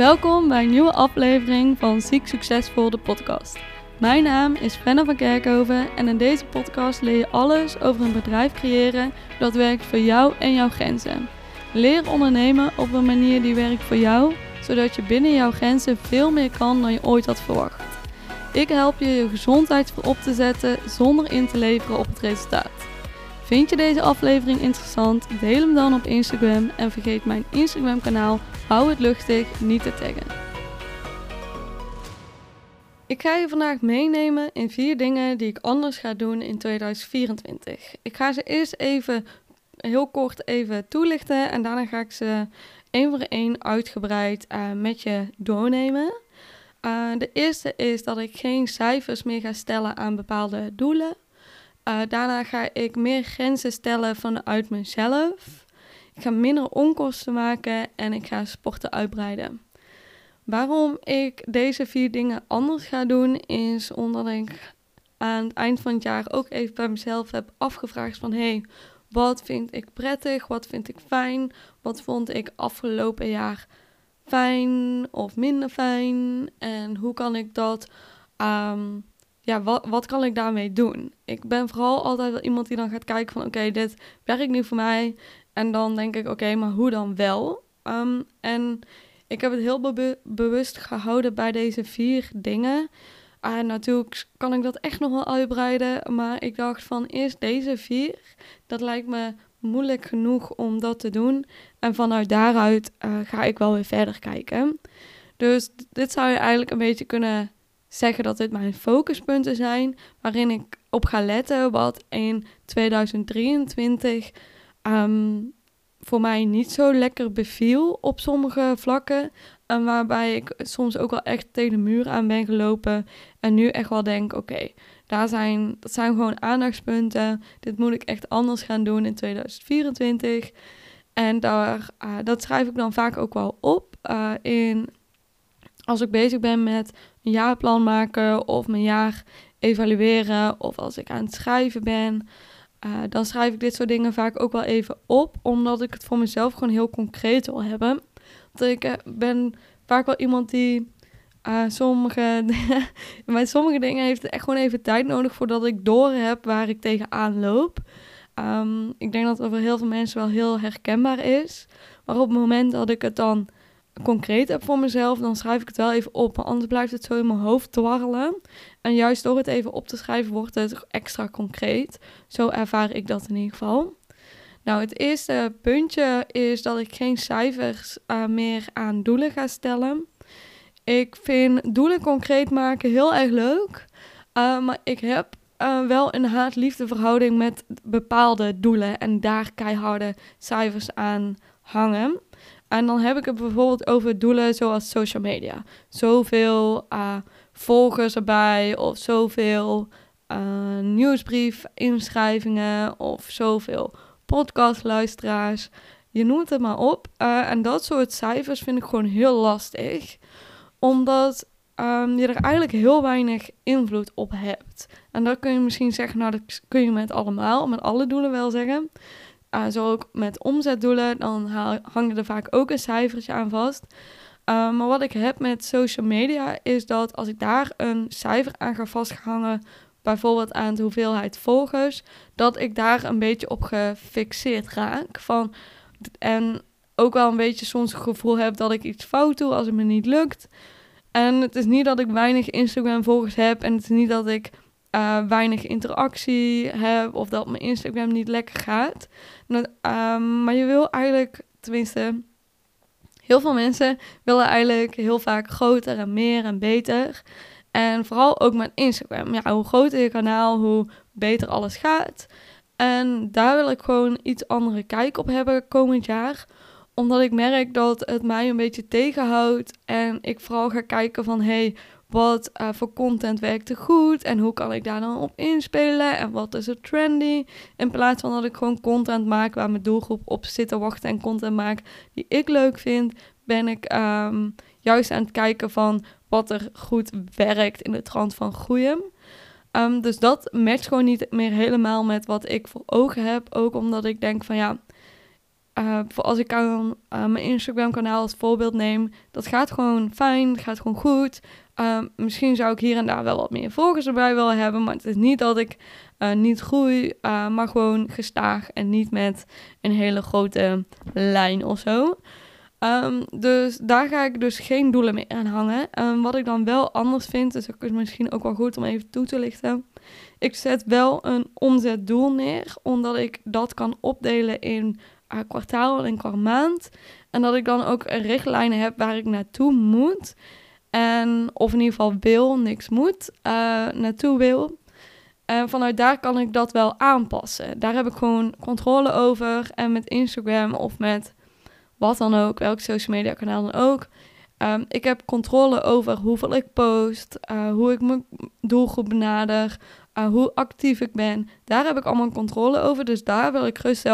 Welkom bij een nieuwe aflevering van Ziek Succesvol, de podcast. Mijn naam is Fenna van Kerkhoven en in deze podcast leer je alles over een bedrijf creëren dat werkt voor jou en jouw grenzen. Leer ondernemen op een manier die werkt voor jou, zodat je binnen jouw grenzen veel meer kan dan je ooit had verwacht. Ik help je je gezondheid voor op te zetten zonder in te leveren op het resultaat. Vind je deze aflevering interessant? Deel hem dan op Instagram en vergeet mijn Instagram kanaal Hou het luchtig niet te taggen. Ik ga je vandaag meenemen in vier dingen die ik anders ga doen in 2024. Ik ga ze eerst even heel kort even toelichten en daarna ga ik ze één voor één uitgebreid uh, met je doornemen. Uh, de eerste is dat ik geen cijfers meer ga stellen aan bepaalde doelen. Uh, daarna ga ik meer grenzen stellen vanuit mezelf. Ik ga minder onkosten maken en ik ga sporten uitbreiden. Waarom ik deze vier dingen anders ga doen, is omdat ik aan het eind van het jaar ook even bij mezelf heb afgevraagd van hey, wat vind ik prettig, wat vind ik fijn, wat vond ik afgelopen jaar fijn of minder fijn en hoe kan ik dat um, ja, wat, wat kan ik daarmee doen? Ik ben vooral altijd wel iemand die dan gaat kijken van oké, dit werkt nu voor mij. En dan denk ik oké, maar hoe dan wel? Um, en ik heb het heel bewust gehouden bij deze vier dingen. Uh, natuurlijk kan ik dat echt nog wel uitbreiden. Maar ik dacht van eerst deze vier. Dat lijkt me moeilijk genoeg om dat te doen. En vanuit daaruit uh, ga ik wel weer verder kijken. Dus dit zou je eigenlijk een beetje kunnen zeggen dat dit mijn focuspunten zijn, waarin ik op ga letten wat in 2023 um, ehm, voor mij niet zo lekker beviel op sommige vlakken. En waarbij ik soms ook wel echt tegen de muur aan ben gelopen. En nu echt wel denk, oké, daar zijn, dat zijn gewoon aandachtspunten. Dit moet ik echt anders gaan doen in 2024. En daar, uh, dat schrijf ik dan vaak ook wel op uh, in als ik bezig ben met een jaarplan maken of mijn jaar evalueren of als ik aan het schrijven ben, uh, dan schrijf ik dit soort dingen vaak ook wel even op, omdat ik het voor mezelf gewoon heel concreet wil hebben. Want ik uh, ben vaak wel iemand die uh, sommige, bij sommige dingen heeft het echt gewoon even tijd nodig voordat ik door heb waar ik tegenaan loop. Um, ik denk dat het voor heel veel mensen wel heel herkenbaar is. Maar op het moment dat ik het dan concreet heb voor mezelf, dan schrijf ik het wel even op. Maar anders blijft het zo in mijn hoofd dwarrelen. En juist door het even op te schrijven, wordt het extra concreet. Zo ervaar ik dat in ieder geval. Nou, het eerste puntje is dat ik geen cijfers uh, meer aan doelen ga stellen. Ik vind doelen concreet maken heel erg leuk. Uh, maar ik heb uh, wel een haat-liefde verhouding met bepaalde doelen. En daar keiharde cijfers aan hangen. En dan heb ik het bijvoorbeeld over doelen zoals social media. Zoveel uh, volgers erbij of zoveel uh, nieuwsbrief inschrijvingen of zoveel podcastluisteraars. Je noemt het maar op. Uh, en dat soort cijfers vind ik gewoon heel lastig. Omdat um, je er eigenlijk heel weinig invloed op hebt. En dat kun je misschien zeggen, nou dat kun je met allemaal, met alle doelen wel zeggen. Uh, zo ook met omzetdoelen, dan hang je er vaak ook een cijfertje aan vast. Uh, maar wat ik heb met social media is dat als ik daar een cijfer aan ga vastgehangen, bijvoorbeeld aan de hoeveelheid volgers, dat ik daar een beetje op gefixeerd raak. Van, en ook wel een beetje soms het gevoel heb dat ik iets fout doe als het me niet lukt. En het is niet dat ik weinig Instagram-volgers heb en het is niet dat ik uh, weinig interactie heb of dat mijn Instagram niet lekker gaat. Um, maar je wil eigenlijk, tenminste, heel veel mensen willen eigenlijk heel vaak groter en meer en beter. En vooral ook met Instagram. Ja, hoe groter je kanaal, hoe beter alles gaat. En daar wil ik gewoon iets andere kijk op hebben komend jaar omdat ik merk dat het mij een beetje tegenhoudt. En ik vooral ga kijken van hey, wat uh, voor content werkt er goed en hoe kan ik daar dan op inspelen en wat is er trendy. In plaats van dat ik gewoon content maak waar mijn doelgroep op zit te wachten en content maak die ik leuk vind, ben ik um, juist aan het kijken van wat er goed werkt in de trant van groeien. Um, dus dat matcht gewoon niet meer helemaal met wat ik voor ogen heb. Ook omdat ik denk van ja, uh, als ik aan mijn Instagram kanaal als voorbeeld neem, dat gaat gewoon fijn, gaat gewoon goed. Uh, misschien zou ik hier en daar wel wat meer volgers erbij willen hebben, maar het is niet dat ik niet groei, maar gewoon gestaag en niet met een hele grote lijn of zo. Um, dus daar ga ik dus geen doelen meer aan hangen. Um, wat ik dan wel anders vind, is ook misschien ook wel goed om even toe te lichten. Ik zet wel een omzetdoel neer, omdat ik dat kan opdelen in kwartaal en qua maand. En dat ik dan ook een richtlijn heb waar ik naartoe moet. En of in ieder geval wil, niks moet, uh, naartoe wil. En vanuit daar kan ik dat wel aanpassen. Daar heb ik gewoon controle over. En met Instagram of met wat dan ook, welk social media kanaal dan ook. Um, ik heb controle over hoeveel ik post, uh, hoe ik mijn doelgroep benader, uh, hoe actief ik ben. Daar heb ik allemaal controle over. Dus daar wil ik gerust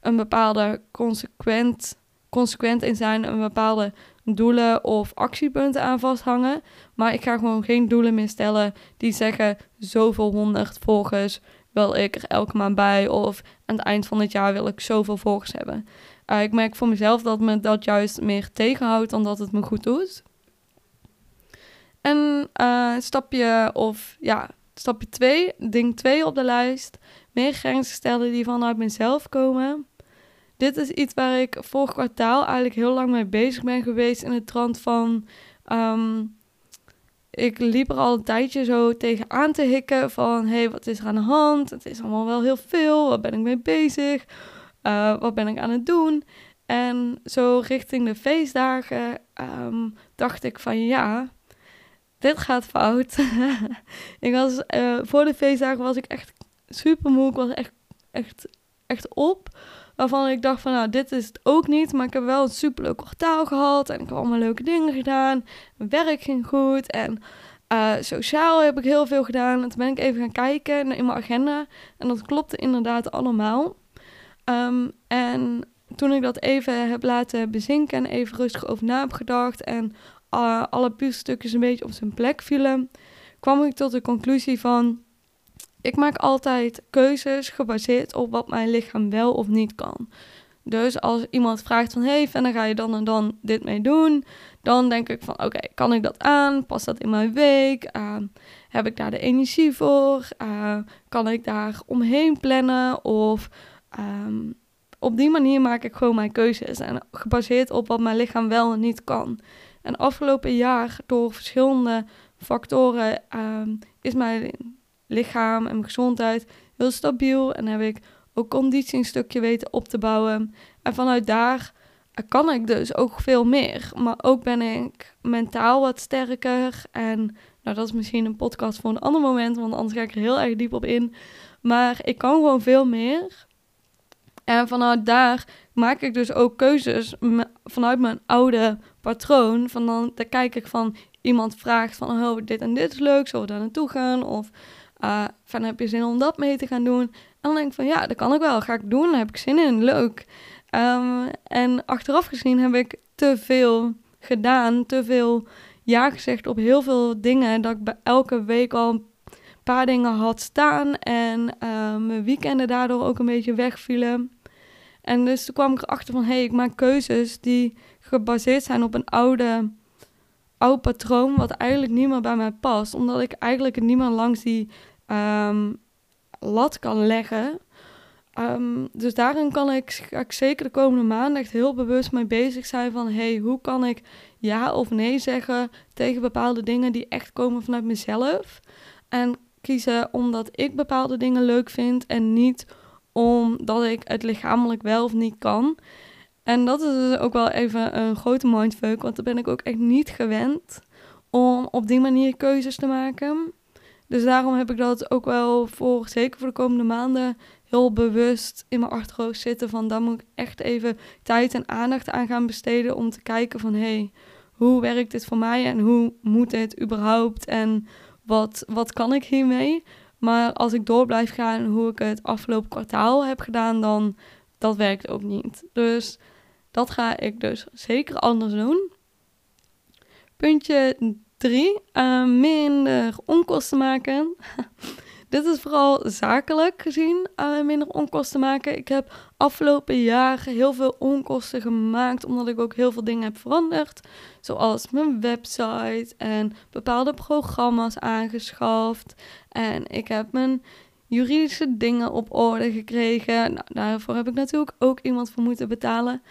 een bepaalde consequent, consequent in zijn, een bepaalde doelen of actiepunten aan vasthangen. Maar ik ga gewoon geen doelen meer stellen die zeggen zoveel honderd volgers wil ik er elke maand bij. Of aan het eind van het jaar wil ik zoveel volgers hebben. Uh, ik merk voor mezelf dat me dat juist meer tegenhoudt dan dat het me goed doet. En uh, stapje of ja, stapje 2, ding 2 op de lijst. Meer grenzen stellen die vanuit mezelf komen. Dit is iets waar ik vorig kwartaal eigenlijk heel lang mee bezig ben geweest in het trant van. Um, ik liep er al een tijdje zo tegen aan te hikken van... hé, hey, wat is er aan de hand? Het is allemaal wel heel veel. Waar ben ik mee bezig? Uh, wat ben ik aan het doen? En zo richting de feestdagen um, dacht ik van ja, dit gaat fout. ik was, uh, voor de feestdagen was ik echt super moe. Ik was echt, echt, echt op. Waarvan ik dacht van nou, dit is het ook niet. Maar ik heb wel een superleuk kwartaal gehad. En ik heb allemaal leuke dingen gedaan. Werk ging goed. En uh, sociaal heb ik heel veel gedaan. En toen ben ik even gaan kijken in mijn agenda. En dat klopte inderdaad allemaal. Um, en toen ik dat even heb laten bezinken en even rustig over na heb gedacht en uh, alle puzzelstukjes een beetje op zijn plek vielen, kwam ik tot de conclusie van ik maak altijd keuzes gebaseerd op wat mijn lichaam wel of niet kan. Dus als iemand vraagt van hey, en dan ga je dan en dan dit mee doen, dan denk ik van oké, kan ik dat aan? Past dat in mijn week? Uh, heb ik daar de energie voor? Uh, kan ik daar omheen plannen? Of Um, op die manier maak ik gewoon mijn keuzes. En gebaseerd op wat mijn lichaam wel en niet kan. En afgelopen jaar, door verschillende factoren, um, is mijn lichaam en mijn gezondheid heel stabiel. En heb ik ook conditie een stukje weten op te bouwen. En vanuit daar kan ik dus ook veel meer. Maar ook ben ik mentaal wat sterker. En nou, dat is misschien een podcast voor een ander moment, want anders ga ik er heel erg diep op in. Maar ik kan gewoon veel meer. En vanuit daar maak ik dus ook keuzes vanuit mijn oude patroon. Van dan, dan kijk ik van iemand vraagt van oh, dit en dit is leuk, zullen we daar naartoe gaan? Of uh, van heb je zin om dat mee te gaan doen? En dan denk ik van ja, dat kan ik wel, ga ik doen, daar heb ik zin in, leuk. Um, en achteraf gezien heb ik te veel gedaan, te veel ja gezegd op heel veel dingen. Dat ik bij elke week al een paar dingen had staan en uh, mijn weekenden daardoor ook een beetje wegvielen. En dus toen kwam ik erachter van, hé, hey, ik maak keuzes die gebaseerd zijn op een oude, oud patroon, wat eigenlijk niet meer bij mij past. Omdat ik eigenlijk meer langs die um, lat kan leggen. Um, dus daarin kan ik, ik zeker de komende maanden echt heel bewust mee bezig zijn van, hey, hoe kan ik ja of nee zeggen tegen bepaalde dingen die echt komen vanuit mezelf. En kiezen omdat ik bepaalde dingen leuk vind en niet omdat ik het lichamelijk wel of niet kan. En dat is dus ook wel even een grote mindfuck, want daar ben ik ook echt niet gewend om op die manier keuzes te maken. Dus daarom heb ik dat ook wel voor, zeker voor de komende maanden, heel bewust in mijn achterhoofd zitten. Van dan moet ik echt even tijd en aandacht aan gaan besteden om te kijken van hé, hey, hoe werkt dit voor mij en hoe moet dit überhaupt en wat, wat kan ik hiermee? Maar als ik door blijf gaan hoe ik het afgelopen kwartaal heb gedaan, dan dat werkt ook niet. Dus dat ga ik dus zeker anders doen. Puntje 3. Uh, eh, minder onkosten maken. Dit is vooral zakelijk gezien uh, minder onkosten maken. Ik heb afgelopen jaar heel veel onkosten gemaakt, omdat ik ook heel veel dingen heb veranderd. Zoals mijn website en bepaalde programma's aangeschaft. En ik heb mijn juridische dingen op orde gekregen. Nou, daarvoor heb ik natuurlijk ook iemand voor moeten betalen.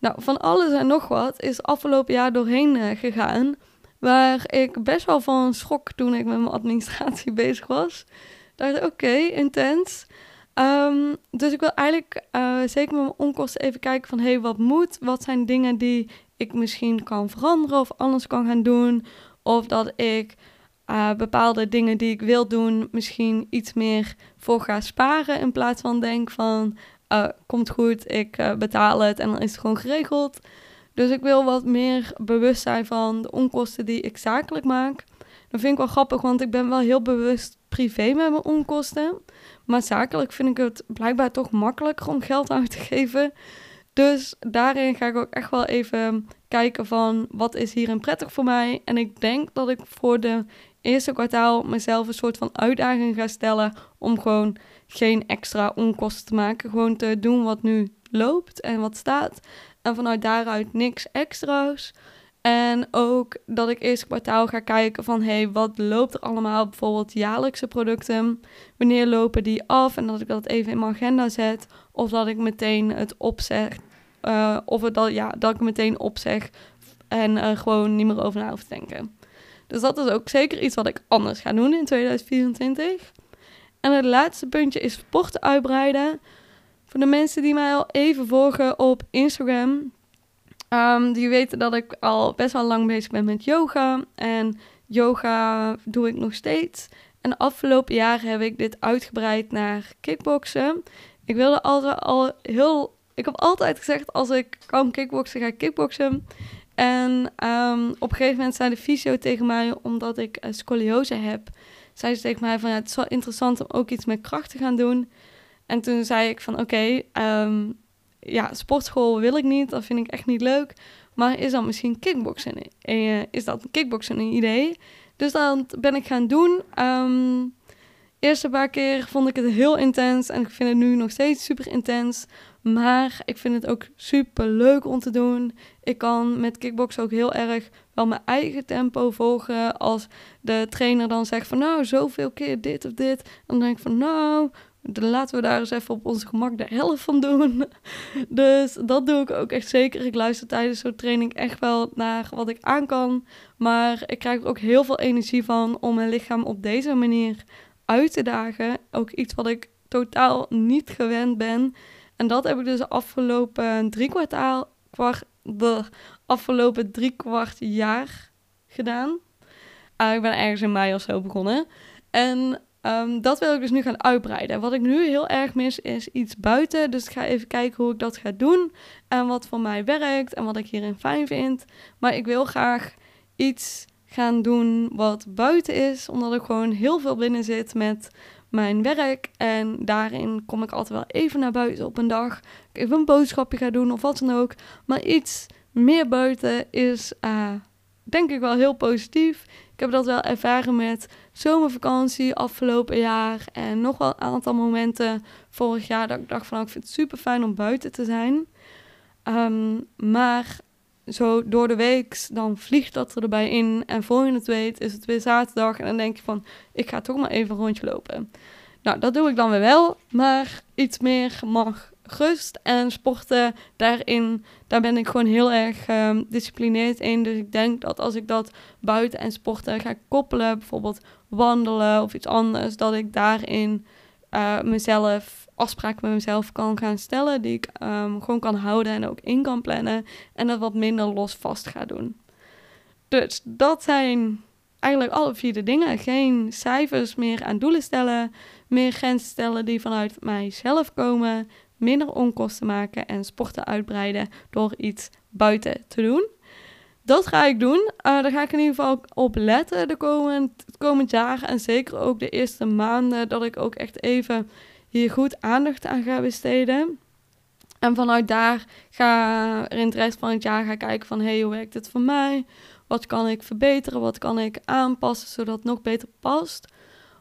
Nou, van alles en nog wat is afgelopen jaar doorheen uh, gegaan. Waar ik best wel van schrok toen ik met mijn administratie bezig was. Dacht oké, intens. Um, dus ik wil eigenlijk uh, zeker met mijn onkosten even kijken van... hé, hey, wat moet? Wat zijn dingen die ik misschien kan veranderen of anders kan gaan doen? Of dat ik uh, bepaalde dingen die ik wil doen misschien iets meer voor ga sparen... in plaats van denk van, uh, komt goed, ik betaal het en dan is het gewoon geregeld... Dus ik wil wat meer bewust zijn van de onkosten die ik zakelijk maak. Dat vind ik wel grappig, want ik ben wel heel bewust privé met mijn onkosten. Maar zakelijk vind ik het blijkbaar toch makkelijker om geld uit te geven. Dus daarin ga ik ook echt wel even kijken van wat is hierin prettig voor mij. En ik denk dat ik voor de eerste kwartaal mezelf een soort van uitdaging ga stellen om gewoon geen extra onkosten te maken. Gewoon te doen wat nu loopt en wat staat. En vanuit daaruit niks extra's. En ook dat ik eerst kwartaal ga kijken van hey, wat loopt er allemaal? Bijvoorbeeld jaarlijkse producten. Wanneer lopen die af? En dat ik dat even in mijn agenda zet. Of dat ik meteen het opzeg. Uh, of dat, ja, dat ik meteen opzeg en uh, gewoon niet meer over na hoef te denken. Dus dat is ook zeker iets wat ik anders ga doen in 2024. En het laatste puntje is sporten uitbreiden. Voor de mensen die mij al even volgen op Instagram, um, die weten dat ik al best wel lang bezig ben met yoga. En yoga doe ik nog steeds. En de afgelopen jaren heb ik dit uitgebreid naar kickboksen. Ik wilde altijd al heel. Ik heb altijd gezegd: als ik kan kickboksen, ga ik kickboksen. En um, op een gegeven moment zei de fysio tegen mij, omdat ik scoliose heb, zei ze tegen mij van ja, het is wel interessant om ook iets met kracht te gaan doen. En toen zei ik van oké, um, ja, sportschool wil ik niet, dat vind ik echt niet leuk. Maar is dan misschien kickboksen? Uh, is dat kickboksen een idee? Dus dat ben ik gaan doen. Um, eerste paar keer vond ik het heel intens en ik vind het nu nog steeds super intens. Maar ik vind het ook super leuk om te doen. Ik kan met kickboksen ook heel erg wel mijn eigen tempo volgen. Als de trainer dan zegt van nou, zoveel keer dit of dit. Dan denk ik van nou, dan laten we daar eens even op onze gemak de helft van doen. Dus dat doe ik ook echt zeker. Ik luister tijdens zo'n training echt wel naar wat ik aan kan. Maar ik krijg er ook heel veel energie van om mijn lichaam op deze manier uit te dagen. Ook iets wat ik totaal niet gewend ben. En dat heb ik dus de afgelopen drie kwart, de afgelopen drie kwart jaar gedaan. Uh, ik ben ergens in mei of zo begonnen. En Um, dat wil ik dus nu gaan uitbreiden. Wat ik nu heel erg mis is iets buiten. Dus ik ga even kijken hoe ik dat ga doen. En wat voor mij werkt en wat ik hierin fijn vind. Maar ik wil graag iets gaan doen wat buiten is. Omdat ik gewoon heel veel binnen zit met mijn werk. En daarin kom ik altijd wel even naar buiten op een dag. Ik even een boodschapje ga doen of wat dan ook. Maar iets meer buiten is uh, denk ik wel heel positief. Ik heb dat wel ervaren met zomervakantie afgelopen jaar en nog wel een aantal momenten vorig jaar dat ik dacht van nou, ik vind het super fijn om buiten te zijn. Um, maar zo door de week, dan vliegt dat er erbij in. En voor je het weet is het weer zaterdag. En dan denk je van, ik ga toch maar even een rondje lopen. Nou, dat doe ik dan weer wel. Maar iets meer mag rust en sporten, daarin, daar ben ik gewoon heel erg um, disciplineerd in. Dus ik denk dat als ik dat buiten en sporten ga koppelen, bijvoorbeeld wandelen of iets anders, dat ik daarin uh, mezelf afspraken met mezelf kan gaan stellen, die ik um, gewoon kan houden en ook in kan plannen en dat wat minder los vast ga doen. Dus dat zijn eigenlijk alle vier de dingen. Geen cijfers meer aan doelen stellen, meer grenzen stellen die vanuit mijzelf komen, minder onkosten maken en sporten uitbreiden door iets buiten te doen. Dat ga ik doen. Uh, daar ga ik in ieder geval op letten de komend, komend jaar. En zeker ook de eerste maanden. Dat ik ook echt even hier goed aandacht aan ga besteden. En vanuit daar ga er in het rest van het jaar gaan kijken van... hey, hoe werkt het voor mij? Wat kan ik verbeteren? Wat kan ik aanpassen zodat het nog beter past?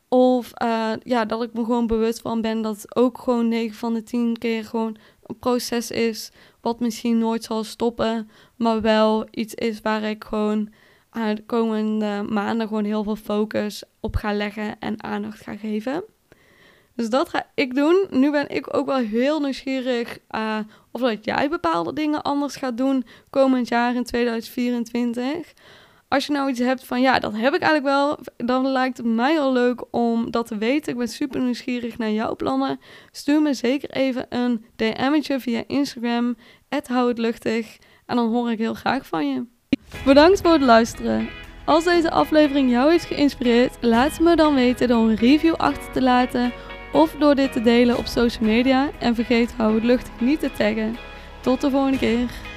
Of uh, ja, dat ik me gewoon bewust van ben dat het ook gewoon 9 van de 10 keer gewoon een proces is. Wat misschien nooit zal stoppen. Maar wel iets is waar ik gewoon uh, de komende maanden gewoon heel veel focus op ga leggen en aandacht ga geven. Dus dat ga ik doen. Nu ben ik ook wel heel nieuwsgierig uh, of dat jij bepaalde dingen anders gaat doen komend jaar in 2024. Als je nou iets hebt van ja, dat heb ik eigenlijk wel, dan lijkt het mij al leuk om dat te weten. Ik ben super nieuwsgierig naar jouw plannen. Stuur me zeker even een DM'tje via Instagram, luchtig. En dan hoor ik heel graag van je. Bedankt voor het luisteren. Als deze aflevering jou heeft geïnspireerd, laat me dan weten door een review achter te laten of door dit te delen op social media. En vergeet hou het luchtig niet te taggen. Tot de volgende keer.